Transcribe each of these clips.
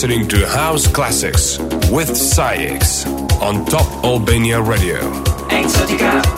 Listening to House Classics with SAIX on Top Albania Radio. Exotica.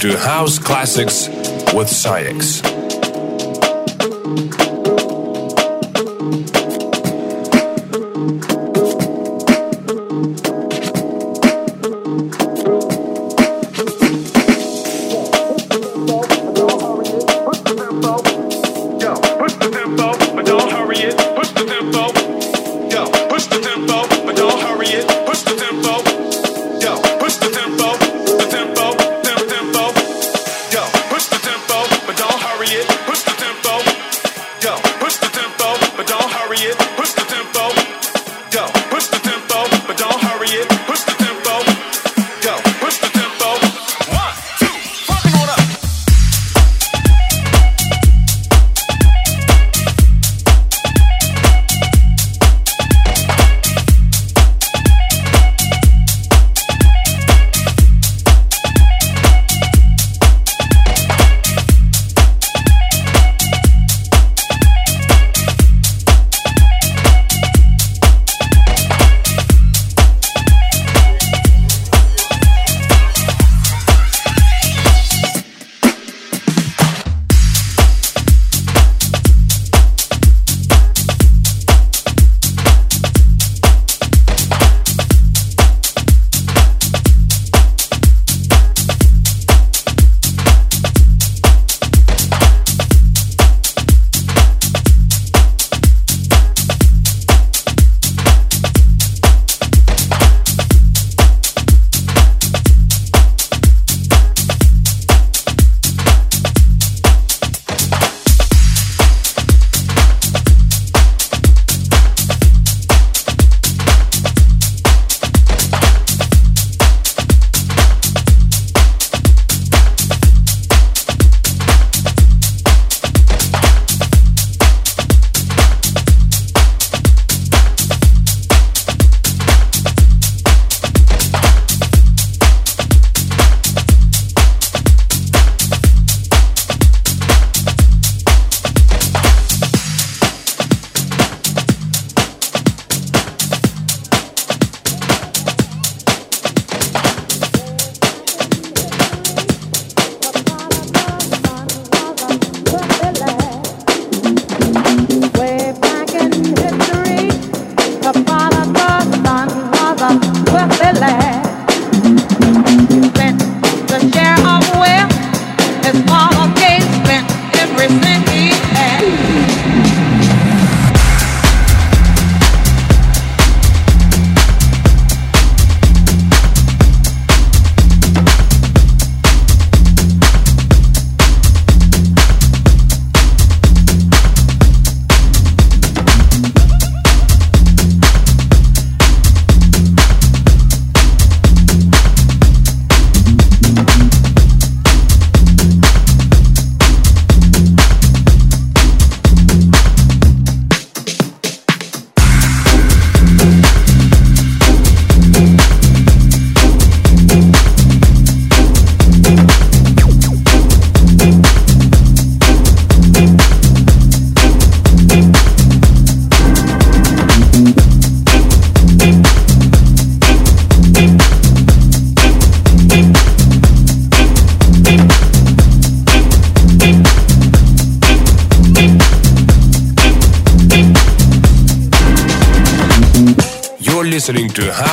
To House Classics with SAIX.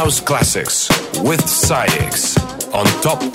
House Classics with SAIX on Top